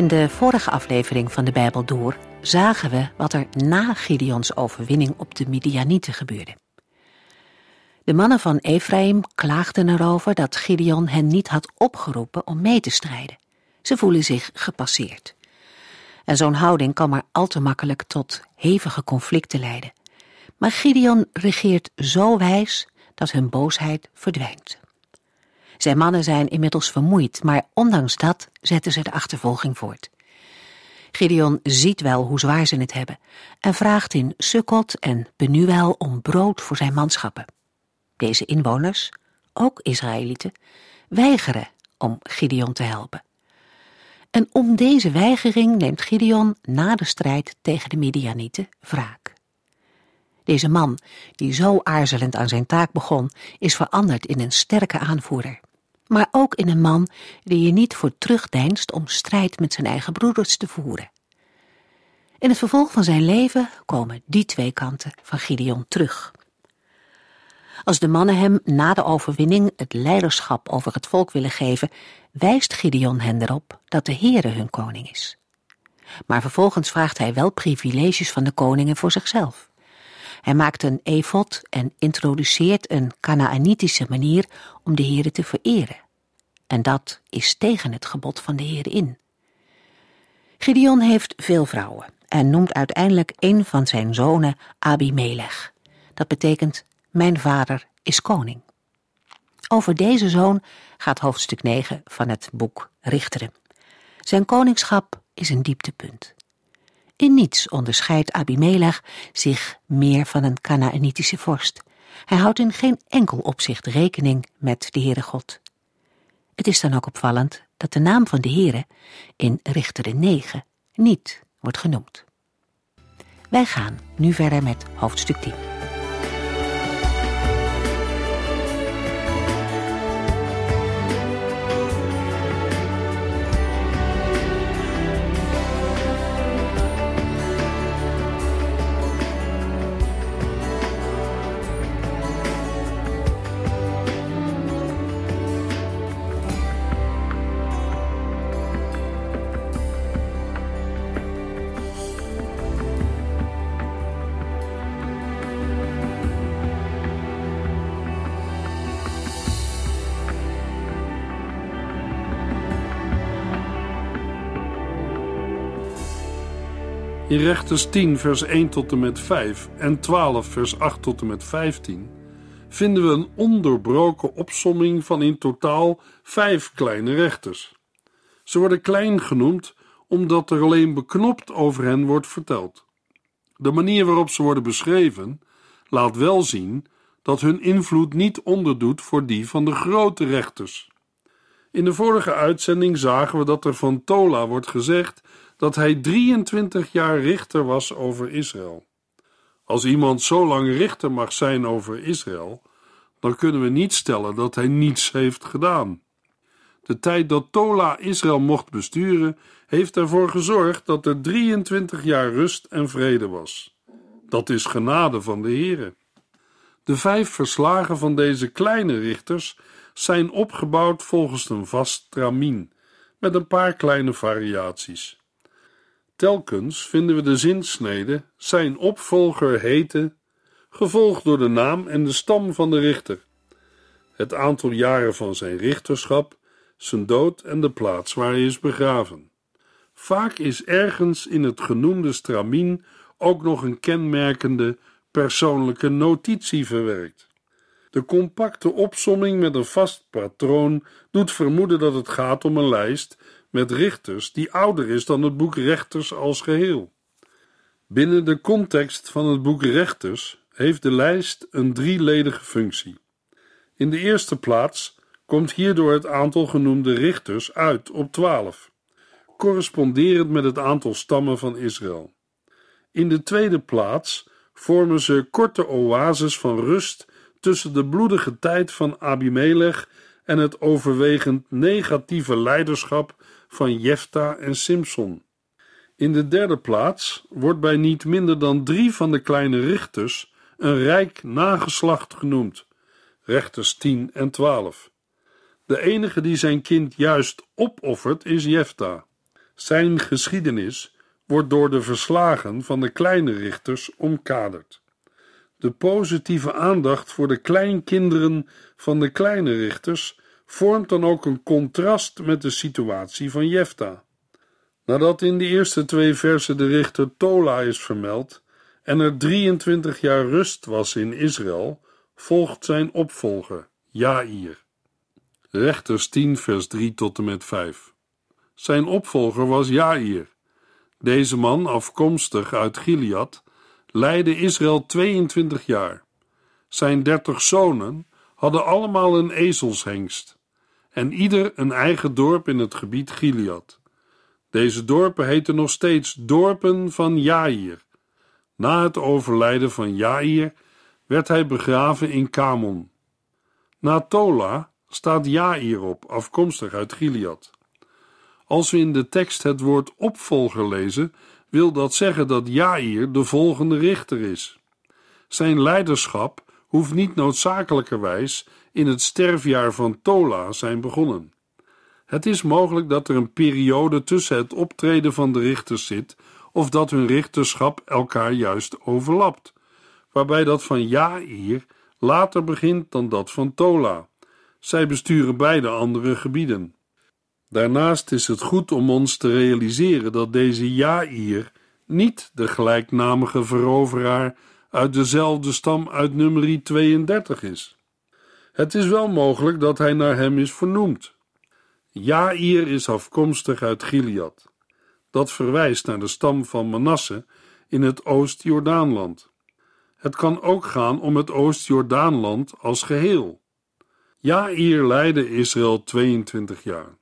In de vorige aflevering van de Bijbel door zagen we wat er na Gideons overwinning op de Midianieten gebeurde. De mannen van Ephraim klaagden erover dat Gideon hen niet had opgeroepen om mee te strijden. Ze voelen zich gepasseerd. En zo'n houding kan maar al te makkelijk tot hevige conflicten leiden. Maar Gideon regeert zo wijs dat hun boosheid verdwijnt. Zijn mannen zijn inmiddels vermoeid, maar ondanks dat zetten ze de achtervolging voort. Gideon ziet wel hoe zwaar ze het hebben en vraagt in Sukkot en Benuel om brood voor zijn manschappen. Deze inwoners, ook Israëlieten, weigeren om Gideon te helpen. En om deze weigering neemt Gideon na de strijd tegen de Midianieten wraak. Deze man, die zo aarzelend aan zijn taak begon, is veranderd in een sterke aanvoerder maar ook in een man die je niet voor terugdeinst om strijd met zijn eigen broeders te voeren. In het vervolg van zijn leven komen die twee kanten van Gideon terug. Als de mannen hem na de overwinning het leiderschap over het volk willen geven, wijst Gideon hen erop dat de Heere hun koning is. Maar vervolgens vraagt hij wel privileges van de koningen voor zichzelf. Hij maakt een efot en introduceert een Canaanitische manier om de Heere te vereren. En dat is tegen het gebod van de Heer in. Gideon heeft veel vrouwen en noemt uiteindelijk een van zijn zonen Abimelech. Dat betekent, mijn vader is koning. Over deze zoon gaat hoofdstuk 9 van het boek Richteren. Zijn koningschap is een dieptepunt. In niets onderscheidt Abimelech zich meer van een Canaanitische vorst. Hij houdt in geen enkel opzicht rekening met de Heere God. Het is dan ook opvallend dat de naam van de Heere in Richteren 9 niet wordt genoemd. Wij gaan nu verder met hoofdstuk 10. Rechters 10, vers 1 tot en met 5 en 12, vers 8 tot en met 15 vinden we een onderbroken opsomming van in totaal vijf kleine rechters. Ze worden klein genoemd omdat er alleen beknopt over hen wordt verteld. De manier waarop ze worden beschreven laat wel zien dat hun invloed niet onderdoet voor die van de grote rechters. In de vorige uitzending zagen we dat er van Tola wordt gezegd dat hij 23 jaar richter was over Israël. Als iemand zo lang richter mag zijn over Israël, dan kunnen we niet stellen dat hij niets heeft gedaan. De tijd dat Tola Israël mocht besturen, heeft ervoor gezorgd dat er 23 jaar rust en vrede was. Dat is genade van de Heere. De vijf verslagen van deze kleine richters zijn opgebouwd volgens een vast tramien, met een paar kleine variaties. Telkens vinden we de zinsnede zijn opvolger heten, gevolgd door de naam en de stam van de richter, het aantal jaren van zijn richterschap, zijn dood en de plaats waar hij is begraven. Vaak is ergens in het genoemde stramien ook nog een kenmerkende persoonlijke notitie verwerkt. De compacte opsomming met een vast patroon doet vermoeden dat het gaat om een lijst met richters die ouder is dan het boek Rechters als geheel. Binnen de context van het boek Rechters heeft de lijst een drieledige functie. In de eerste plaats komt hierdoor het aantal genoemde richters uit op twaalf. corresponderend met het aantal stammen van Israël. In de tweede plaats vormen ze korte oases van rust tussen de bloedige tijd van Abimelech en het overwegend negatieve leiderschap van Jefta en Simson. In de derde plaats wordt bij niet minder dan drie van de kleine richters een rijk nageslacht genoemd, rechters 10 en 12. De enige die zijn kind juist opoffert is Jefta. Zijn geschiedenis wordt door de verslagen van de kleine richters omkaderd. De positieve aandacht voor de kleinkinderen van de kleine richters vormt dan ook een contrast met de situatie van Jefta. Nadat in de eerste twee versen de richter Tola is vermeld en er 23 jaar rust was in Israël, volgt zijn opvolger, Jair. Rechters 10 vers 3 tot en met 5. Zijn opvolger was Jair. Deze man, afkomstig uit Gilead, leidde Israël 22 jaar. Zijn dertig zonen hadden allemaal een ezelshengst en ieder een eigen dorp in het gebied Gilead. Deze dorpen heten nog steeds dorpen van Jair. Na het overlijden van Jair werd hij begraven in Kamon. Na Tola staat Jair op, afkomstig uit Gilead. Als we in de tekst het woord opvolger lezen, wil dat zeggen dat Jair de volgende richter is. Zijn leiderschap hoeft niet noodzakelijkerwijs in het sterfjaar van Tola zijn begonnen. Het is mogelijk dat er een periode tussen het optreden van de richters zit, of dat hun richterschap elkaar juist overlapt, waarbij dat van Jair later begint dan dat van Tola. Zij besturen beide andere gebieden. Daarnaast is het goed om ons te realiseren dat deze Jair niet de gelijknamige veroveraar uit dezelfde stam uit nummer 32 is. Het is wel mogelijk dat hij naar hem is vernoemd. Jair is afkomstig uit Gilead. Dat verwijst naar de stam van Manasse in het Oost-Jordaanland. Het kan ook gaan om het Oost-Jordaanland als geheel. Jair leidde Israël 22 jaar.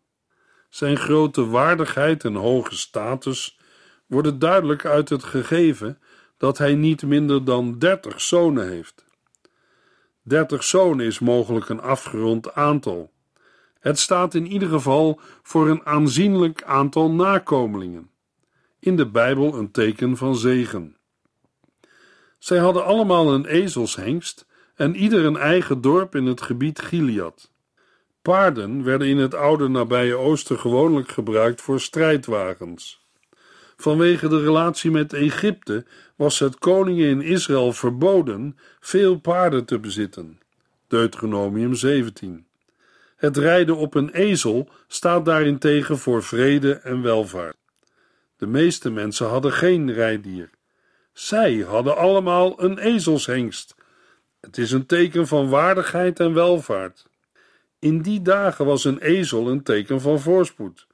Zijn grote waardigheid en hoge status worden duidelijk uit het gegeven dat hij niet minder dan 30 zonen heeft. 30 zonen is mogelijk een afgerond aantal. Het staat in ieder geval voor een aanzienlijk aantal nakomelingen. In de Bijbel een teken van zegen. Zij hadden allemaal een ezelshengst en ieder een eigen dorp in het gebied Gilead. Paarden werden in het oude nabije oosten gewoonlijk gebruikt voor strijdwagens. Vanwege de relatie met Egypte was het koningen in Israël verboden veel paarden te bezitten. Deuteronomium 17. Het rijden op een ezel staat daarentegen voor vrede en welvaart. De meeste mensen hadden geen rijdier. Zij hadden allemaal een ezelshengst. Het is een teken van waardigheid en welvaart. In die dagen was een ezel een teken van voorspoed.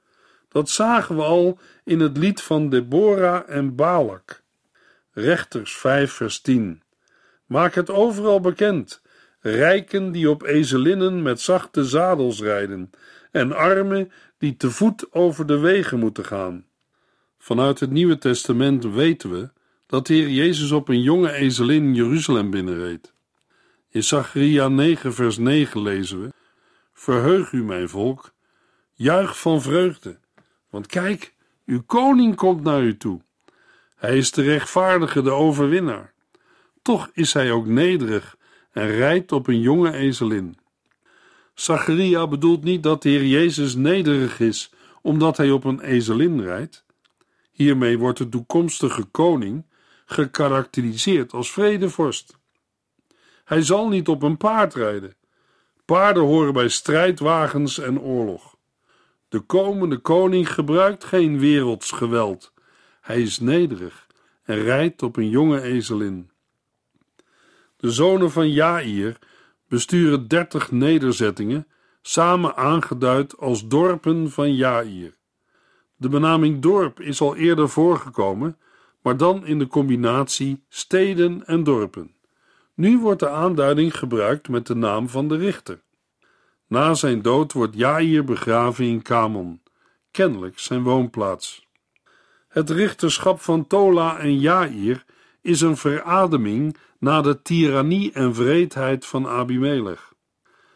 Dat zagen we al in het lied van Deborah en Balak. Rechters 5 vers 10. Maak het overal bekend. Rijken die op ezelinnen met zachte zadels rijden en armen die te voet over de wegen moeten gaan. Vanuit het Nieuwe Testament weten we dat de Heer Jezus op een jonge ezelin Jeruzalem binnenreed. In Zacharia 9 vers 9 lezen we Verheug u, mijn volk, juich van vreugde, want kijk, uw koning komt naar u toe. Hij is de rechtvaardige, de overwinnaar. Toch is hij ook nederig en rijdt op een jonge ezelin. Zacharia bedoelt niet dat de Heer Jezus nederig is omdat hij op een ezelin rijdt. Hiermee wordt de toekomstige koning gekarakteriseerd als vredevorst. Hij zal niet op een paard rijden. Paarden horen bij strijdwagens en oorlog. De komende koning gebruikt geen werelds geweld. Hij is nederig en rijdt op een jonge ezelin. De zonen van Jair besturen dertig nederzettingen, samen aangeduid als dorpen van Jair. De benaming dorp is al eerder voorgekomen, maar dan in de combinatie steden en dorpen. Nu wordt de aanduiding gebruikt met de naam van de richter. Na zijn dood wordt Jair begraven in Kamon. kennelijk zijn woonplaats. Het richterschap van Tola en Jair is een verademing na de tirannie en wreedheid van Abimelech.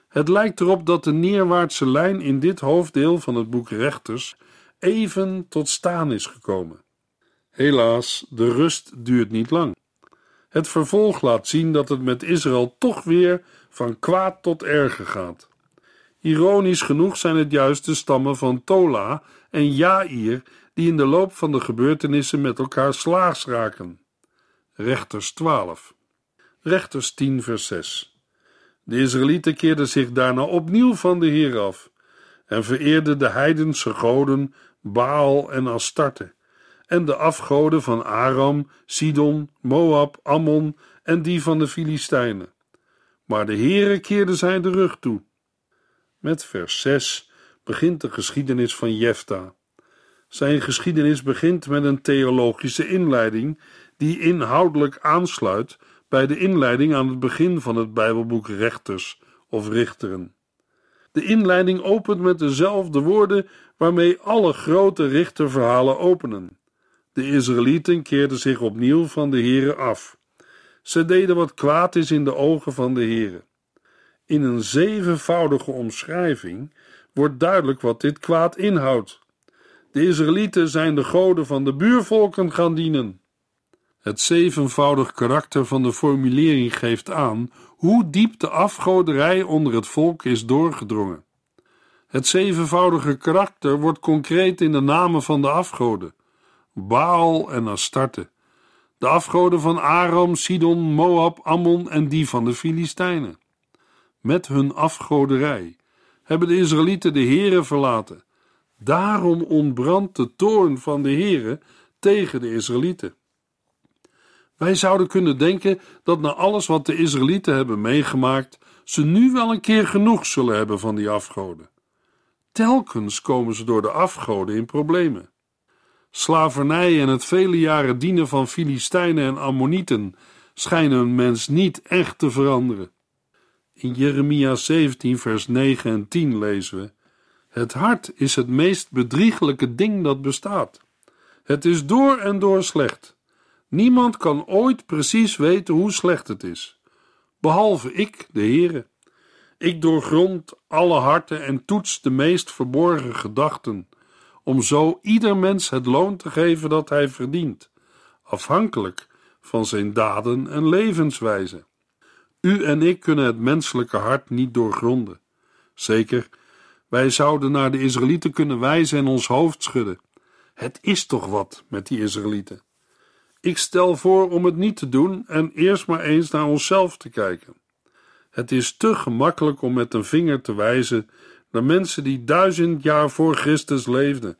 Het lijkt erop dat de neerwaartse lijn in dit hoofddeel van het boek Rechters even tot staan is gekomen. Helaas, de rust duurt niet lang. Het vervolg laat zien dat het met Israël toch weer van kwaad tot erger gaat. Ironisch genoeg zijn het juist de stammen van Tola en Jair die in de loop van de gebeurtenissen met elkaar slaags raken. Rechters 12. Rechters 10 vers 6. De Israëlieten keerden zich daarna opnieuw van de Heer af en vereerden de heidense goden Baal en Astarte en de afgoden van Aram, Sidon, Moab, Ammon en die van de Filistijnen. Maar de Heere keerde zij de rug toe. Met vers 6 begint de geschiedenis van Jefta. Zijn geschiedenis begint met een theologische inleiding die inhoudelijk aansluit bij de inleiding aan het begin van het Bijbelboek Rechters of Richteren. De inleiding opent met dezelfde woorden waarmee alle grote richterverhalen openen. De Israëlieten keerden zich opnieuw van de Here af. Ze deden wat kwaad is in de ogen van de Here. In een zevenvoudige omschrijving wordt duidelijk wat dit kwaad inhoudt. De Israëlieten zijn de goden van de buurvolken gaan dienen. Het zevenvoudig karakter van de formulering geeft aan hoe diep de afgoderij onder het volk is doorgedrongen. Het zevenvoudige karakter wordt concreet in de namen van de afgoden: Baal en Astarte, de afgoden van Aram, Sidon, Moab, Ammon en die van de Filistijnen. Met hun afgoderij hebben de Israëlieten de Here verlaten. Daarom ontbrandt de toorn van de Here tegen de Israëlieten. Wij zouden kunnen denken dat na alles wat de Israëlieten hebben meegemaakt, ze nu wel een keer genoeg zullen hebben van die afgoden. Telkens komen ze door de afgoden in problemen. Slavernij en het vele jaren dienen van Filistijnen en Ammonieten schijnen een mens niet echt te veranderen. In Jeremia 17, vers 9 en 10 lezen we: Het hart is het meest bedriegelijke ding dat bestaat. Het is door en door slecht. Niemand kan ooit precies weten hoe slecht het is, behalve ik, de Heere. Ik doorgrond alle harten en toets de meest verborgen gedachten, om zo ieder mens het loon te geven dat hij verdient, afhankelijk van zijn daden en levenswijze. U en ik kunnen het menselijke hart niet doorgronden. Zeker, wij zouden naar de Israëlieten kunnen wijzen en ons hoofd schudden. Het is toch wat met die Israëlieten. Ik stel voor om het niet te doen en eerst maar eens naar onszelf te kijken. Het is te gemakkelijk om met een vinger te wijzen naar mensen die duizend jaar voor Christus leefden.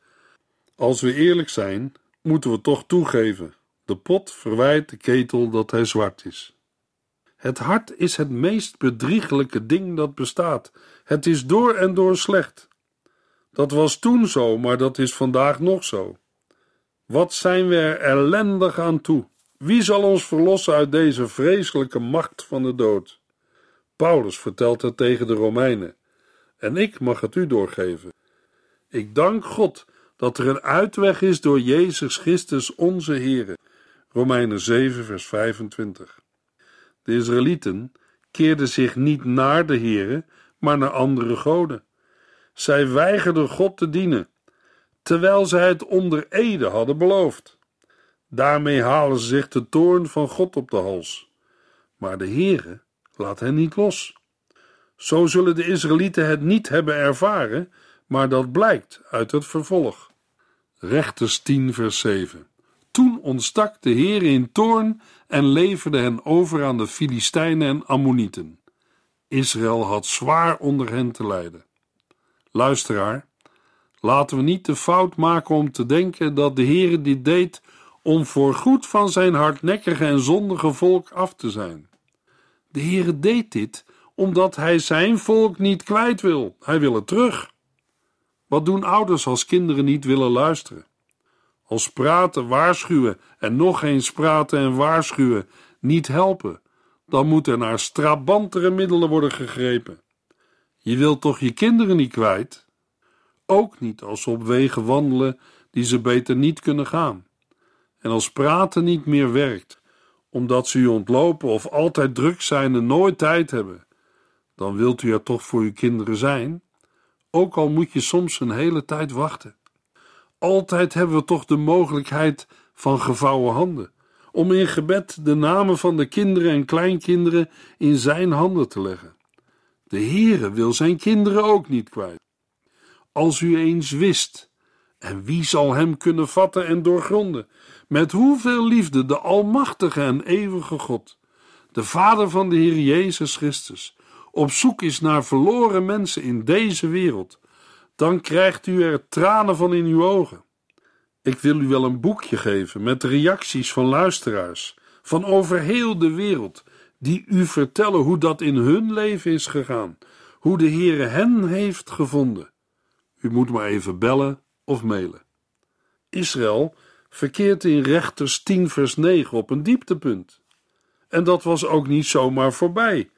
Als we eerlijk zijn, moeten we toch toegeven: de pot verwijt de ketel dat hij zwart is. Het hart is het meest bedriegelijke ding dat bestaat. Het is door en door slecht. Dat was toen zo, maar dat is vandaag nog zo. Wat zijn we er ellendig aan toe? Wie zal ons verlossen uit deze vreselijke macht van de dood? Paulus vertelt het tegen de Romeinen, en ik mag het u doorgeven. Ik dank God dat er een uitweg is door Jezus Christus onze Heer. Romeinen 7, vers 25. De Israëlieten keerden zich niet naar de Heere, maar naar andere goden. Zij weigerden God te dienen terwijl zij het onder ede hadden beloofd. Daarmee halen ze zich de toorn van God op de hals. Maar de Heere laat hen niet los. Zo zullen de Israëlieten het niet hebben ervaren, maar dat blijkt uit het vervolg. Rechters 10 vers 7 Toen ontstak de Heere in toorn en leverde hen over aan de Filistijnen en Ammonieten. Israël had zwaar onder hen te lijden. Luisteraar, Laten we niet de fout maken om te denken dat de Heere dit deed om voorgoed van zijn hardnekkige en zondige volk af te zijn. De Heere deed dit omdat hij zijn volk niet kwijt wil. Hij wil het terug. Wat doen ouders als kinderen niet willen luisteren? Als praten, waarschuwen en nog eens praten en waarschuwen niet helpen, dan moet er naar strabantere middelen worden gegrepen. Je wilt toch je kinderen niet kwijt? ook niet als ze op wegen wandelen die ze beter niet kunnen gaan. En als praten niet meer werkt, omdat ze u ontlopen of altijd druk zijn en nooit tijd hebben, dan wilt u er toch voor uw kinderen zijn, ook al moet je soms een hele tijd wachten. Altijd hebben we toch de mogelijkheid van gevouwen handen, om in gebed de namen van de kinderen en kleinkinderen in zijn handen te leggen. De Heere wil zijn kinderen ook niet kwijt. Als u eens wist, en wie zal hem kunnen vatten en doorgronden, met hoeveel liefde de Almachtige en eeuwige God, de Vader van de Heer Jezus Christus, op zoek is naar verloren mensen in deze wereld, dan krijgt u er tranen van in uw ogen. Ik wil u wel een boekje geven met reacties van luisteraars van over heel de wereld, die u vertellen hoe dat in hun leven is gegaan, hoe de Heere hen heeft gevonden. U moet maar even bellen of mailen. Israël verkeert in Rechters 10 vers 9 op een dieptepunt. En dat was ook niet zomaar voorbij.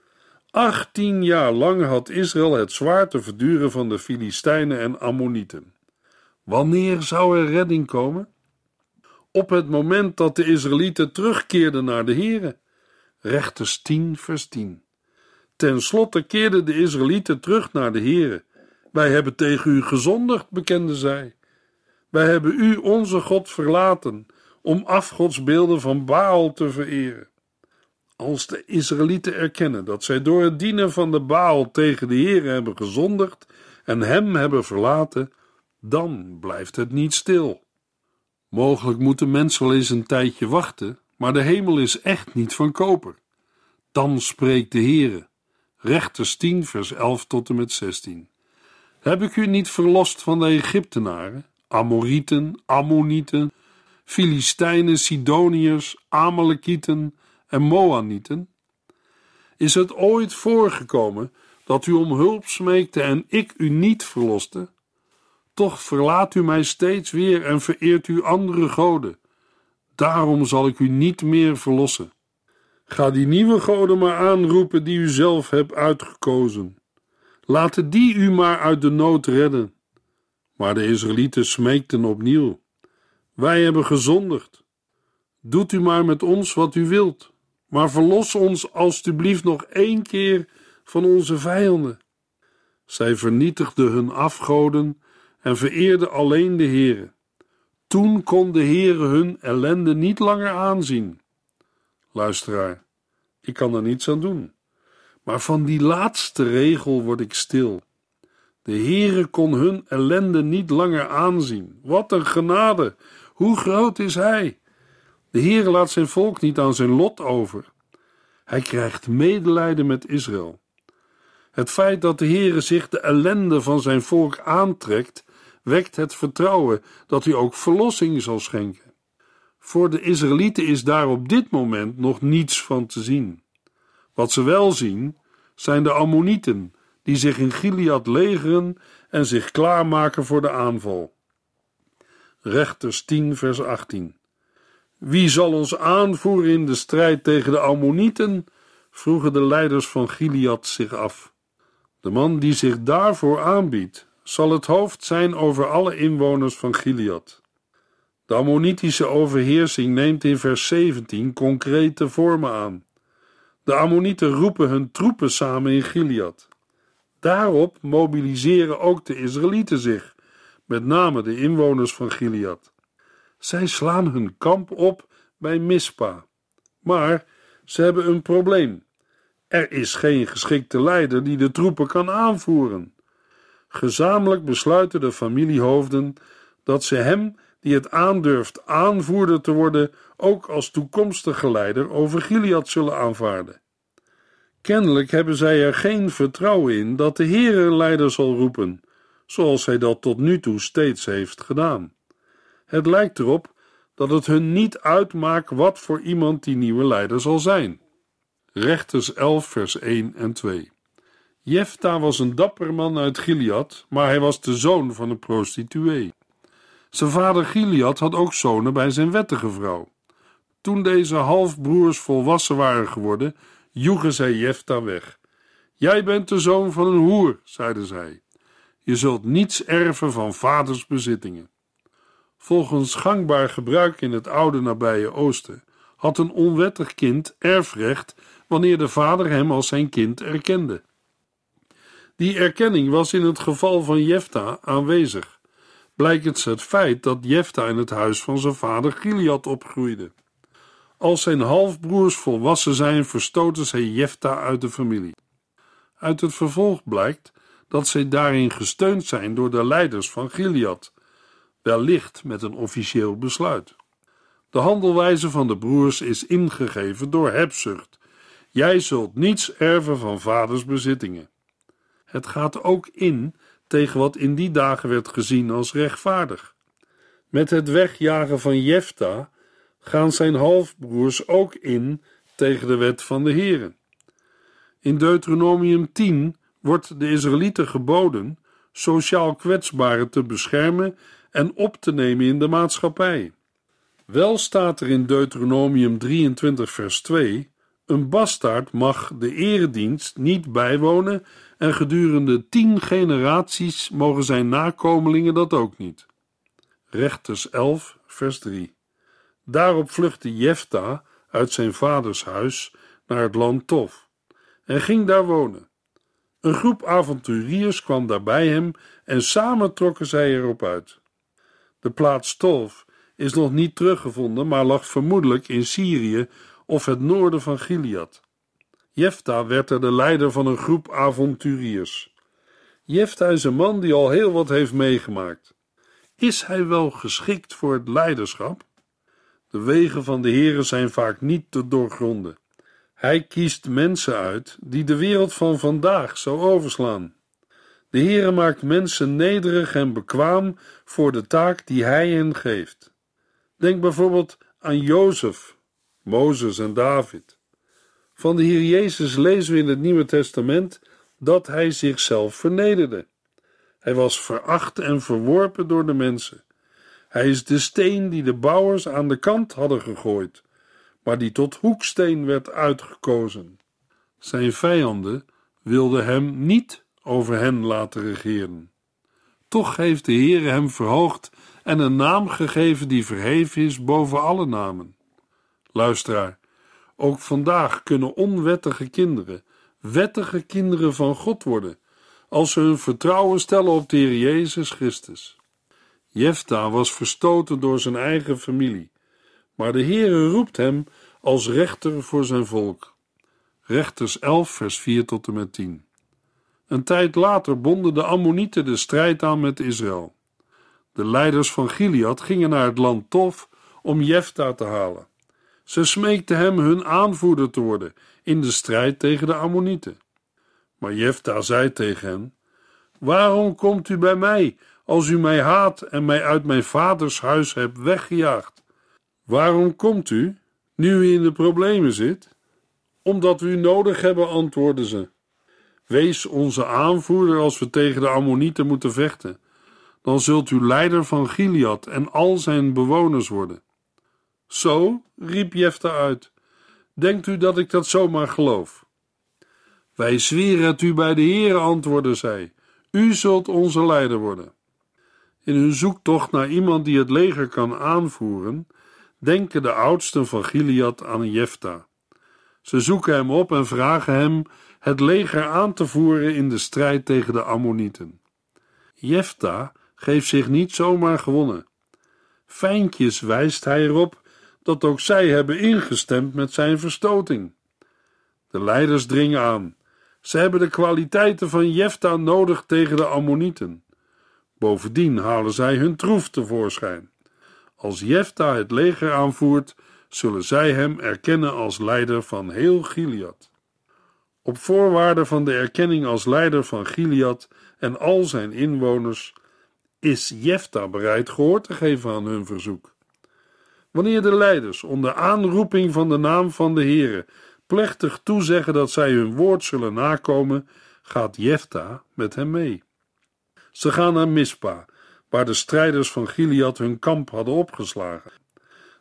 Achttien jaar lang had Israël het zwaar te verduren van de Filistijnen en Ammonieten. Wanneer zou er redding komen? Op het moment dat de Israëlieten terugkeerden naar de Here. Rechters 10 vers 10. Ten slotte keerden de Israëlieten terug naar de Here. Wij hebben tegen u gezondigd, bekenden zij. Wij hebben u, onze God, verlaten om afgodsbeelden van Baal te vereren. Als de Israëlieten erkennen dat zij door het dienen van de Baal tegen de Heer hebben gezondigd en hem hebben verlaten, dan blijft het niet stil. Mogelijk moeten mensen wel eens een tijdje wachten, maar de hemel is echt niet van koper. Dan spreekt de Heere. Rechters 10, vers 11 tot en met 16. Heb ik u niet verlost van de Egyptenaren, Amorieten, Ammonieten, Filistijnen, Sidoniërs, Amalekieten en Moanieten? Is het ooit voorgekomen dat u om hulp smeekte en ik u niet verloste? Toch verlaat u mij steeds weer en vereert u andere goden. Daarom zal ik u niet meer verlossen. Ga die nieuwe goden maar aanroepen die u zelf hebt uitgekozen. Laten die u maar uit de nood redden. Maar de Israëlieten smeekten opnieuw: Wij hebben gezondigd. Doet u maar met ons wat u wilt, maar verlos ons alstublieft nog één keer van onze vijanden. Zij vernietigden hun afgoden en vereerden alleen de Heere. Toen kon de Heere hun ellende niet langer aanzien. Luisteraar, ik kan er niets aan doen. Maar van die laatste regel word ik stil. De Heere kon hun ellende niet langer aanzien. Wat een genade! Hoe groot is Hij? De Heere laat zijn volk niet aan zijn lot over. Hij krijgt medelijden met Israël. Het feit dat de Heere zich de ellende van zijn volk aantrekt, wekt het vertrouwen dat hij ook verlossing zal schenken. Voor de Israëlieten is daar op dit moment nog niets van te zien. Wat ze wel zien, zijn de Ammonieten, die zich in Gilead legeren en zich klaarmaken voor de aanval. Rechters 10, vers 18. Wie zal ons aanvoeren in de strijd tegen de Ammonieten? vroegen de leiders van Gilead zich af. De man die zich daarvoor aanbiedt, zal het hoofd zijn over alle inwoners van Gilead. De Ammonitische overheersing neemt in vers 17 concrete vormen aan. De Ammonieten roepen hun troepen samen in Gilead. Daarop mobiliseren ook de Israëlieten zich, met name de inwoners van Gilead. Zij slaan hun kamp op bij Mispa. Maar ze hebben een probleem. Er is geen geschikte leider die de troepen kan aanvoeren. Gezamenlijk besluiten de familiehoofden dat ze hem, die het aandurft aanvoerder te worden, ook als toekomstige leider over Gilead zullen aanvaarden. Kennelijk hebben zij er geen vertrouwen in dat de Heer een leider zal roepen, zoals hij dat tot nu toe steeds heeft gedaan. Het lijkt erop dat het hun niet uitmaakt wat voor iemand die nieuwe leider zal zijn. Rechters 11, vers 1 en 2. Jefta was een dapper man uit Gilead, maar hij was de zoon van een prostituee. Zijn vader Gilead had ook zonen bij zijn wettige vrouw. Toen deze halfbroers volwassen waren geworden, joegen zij Jefta weg. Jij bent de zoon van een hoer, zeiden zij. Je zult niets erven van vaders bezittingen. Volgens gangbaar gebruik in het oude nabije Oosten had een onwettig kind erfrecht wanneer de vader hem als zijn kind erkende. Die erkenning was in het geval van Jefta aanwezig, blijkens het feit dat Jefta in het huis van zijn vader Gilead opgroeide. Als zijn halfbroers volwassen zijn, verstoten zij Jefta uit de familie. Uit het vervolg blijkt dat zij daarin gesteund zijn door de leiders van Gilead, wellicht met een officieel besluit. De handelwijze van de broers is ingegeven door hebzucht. Jij zult niets erven van vaders bezittingen. Het gaat ook in tegen wat in die dagen werd gezien als rechtvaardig. Met het wegjagen van Jefta gaan zijn halfbroers ook in tegen de wet van de Heeren. In Deuteronomium 10 wordt de Israëlieten geboden sociaal kwetsbaren te beschermen en op te nemen in de maatschappij. Wel staat er in Deuteronomium 23 vers 2 een bastaard mag de eredienst niet bijwonen en gedurende tien generaties mogen zijn nakomelingen dat ook niet. Rechters 11 vers 3 Daarop vluchtte Jefta uit zijn vaders huis naar het land Tof en ging daar wonen. Een groep avonturiers kwam daar bij hem en samen trokken zij erop uit. De plaats Tof is nog niet teruggevonden, maar lag vermoedelijk in Syrië of het noorden van Gilead. Jefta werd er de leider van een groep avonturiers. Jefta is een man die al heel wat heeft meegemaakt. Is hij wel geschikt voor het leiderschap? De wegen van de Heere zijn vaak niet te doorgronden. Hij kiest mensen uit die de wereld van vandaag zou overslaan. De Heere maakt mensen nederig en bekwaam voor de taak die hij hen geeft. Denk bijvoorbeeld aan Jozef, Mozes en David. Van de Heer Jezus lezen we in het Nieuwe Testament dat hij zichzelf vernederde. Hij was veracht en verworpen door de mensen. Hij is de steen die de bouwers aan de kant hadden gegooid, maar die tot hoeksteen werd uitgekozen. Zijn vijanden wilden hem niet over hen laten regeren. Toch heeft de Heer hem verhoogd en een naam gegeven die verheven is boven alle namen. Luisteraar, ook vandaag kunnen onwettige kinderen wettige kinderen van God worden, als ze hun vertrouwen stellen op de Heer Jezus Christus. Jefta was verstoten door zijn eigen familie, maar de Heere roept hem als rechter voor zijn volk. Rechters 11, vers 4 tot en met 10. Een tijd later bonden de Ammonieten de strijd aan met Israël. De leiders van Gilead gingen naar het land Tof om Jefta te halen. Ze smeekten hem hun aanvoerder te worden in de strijd tegen de Ammonieten. Maar Jefta zei tegen hen: Waarom komt u bij mij als u mij haat en mij uit mijn vaders huis hebt weggejaagd? Waarom komt u, nu u in de problemen zit? Omdat we u nodig hebben, antwoordden ze. Wees onze aanvoerder als we tegen de Ammonieten moeten vechten. Dan zult u leider van Gilead en al zijn bewoners worden. Zo, riep Jefta uit. Denkt u dat ik dat zomaar geloof? Wij zweren het u bij de Heere, antwoordde zij. U zult onze leider worden. In hun zoektocht naar iemand die het leger kan aanvoeren, denken de oudsten van Gilead aan Jefta. Ze zoeken hem op en vragen hem het leger aan te voeren in de strijd tegen de Ammonieten. Jefta geeft zich niet zomaar gewonnen. Fijntjes wijst hij erop dat ook zij hebben ingestemd met zijn verstoting. De leiders dringen aan. Ze hebben de kwaliteiten van Jefta nodig tegen de Ammonieten. Bovendien halen zij hun troef tevoorschijn. Als Jefta het leger aanvoert, zullen zij hem erkennen als leider van heel Gilead. Op voorwaarde van de erkenning als leider van Gilead en al zijn inwoners, is Jefta bereid gehoor te geven aan hun verzoek. Wanneer de leiders onder aanroeping van de naam van de Heere plechtig toezeggen dat zij hun woord zullen nakomen, gaat Jefta met hem mee. Ze gaan naar Mispa, waar de strijders van Gilead hun kamp hadden opgeslagen.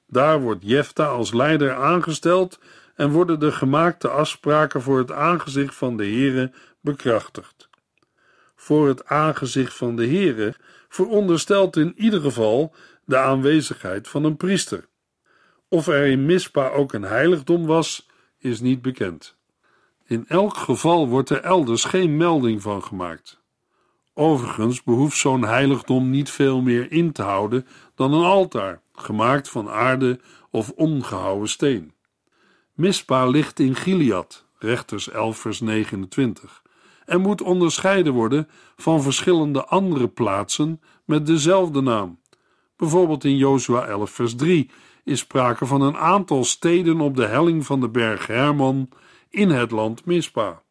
Daar wordt Jefta als leider aangesteld en worden de gemaakte afspraken voor het aangezicht van de Heere bekrachtigd. voor het aangezicht van de Heere veronderstelt in ieder geval de aanwezigheid van een priester. Of er in Mispa ook een heiligdom was, is niet bekend. In elk geval wordt er elders geen melding van gemaakt. Overigens behoeft zo'n heiligdom niet veel meer in te houden dan een altaar, gemaakt van aarde of ongehouwen steen. Mispa ligt in Gilead, rechters 11 vers 29, en moet onderscheiden worden van verschillende andere plaatsen met dezelfde naam. Bijvoorbeeld in Jozua 11 vers 3 is sprake van een aantal steden op de helling van de berg Hermon in het land Mispa.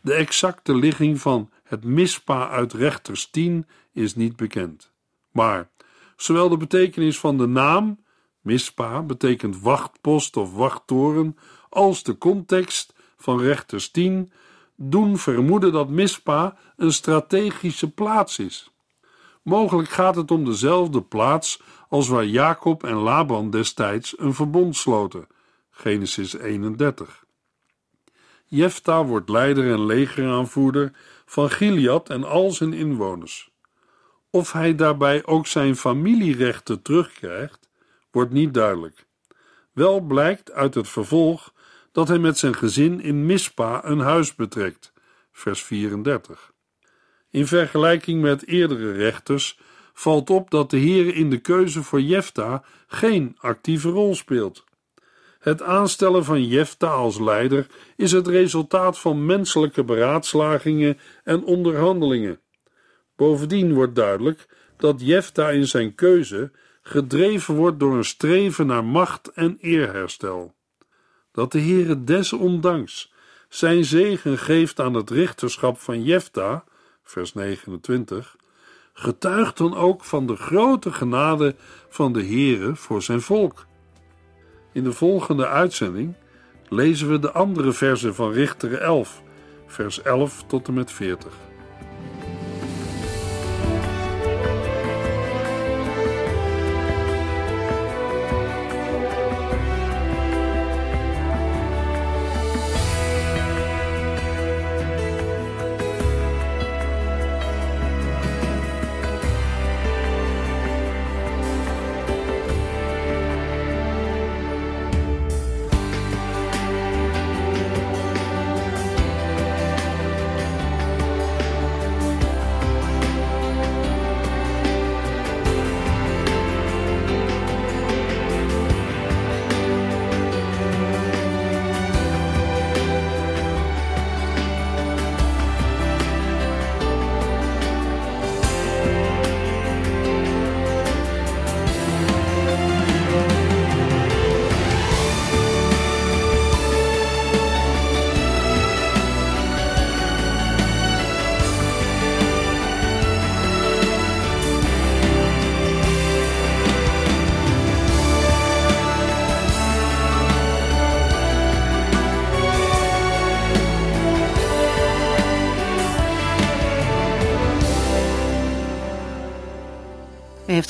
De exacte ligging van het Mispa uit Rechters 10 is niet bekend. Maar zowel de betekenis van de naam, Mispa betekent wachtpost of wachttoren, als de context van Rechters 10 doen vermoeden dat Mispa een strategische plaats is. Mogelijk gaat het om dezelfde plaats als waar Jacob en Laban destijds een verbond sloten. Genesis 31. Jefta wordt leider en legeraanvoerder van Gilead en al zijn inwoners. Of hij daarbij ook zijn familierechten terugkrijgt, wordt niet duidelijk. Wel blijkt uit het vervolg dat hij met zijn gezin in Mispa een huis betrekt, vers 34. In vergelijking met eerdere rechters valt op dat de Heer in de keuze voor Jefta geen actieve rol speelt. Het aanstellen van Jefta als leider is het resultaat van menselijke beraadslagingen en onderhandelingen. Bovendien wordt duidelijk dat Jefta in zijn keuze gedreven wordt door een streven naar macht en eerherstel. Dat de Heere desondanks zijn zegen geeft aan het richterschap van Jefta, vers 29, getuigt dan ook van de grote genade van de Heere voor zijn volk. In de volgende uitzending lezen we de andere versen van Richter 11, vers 11 tot en met 40.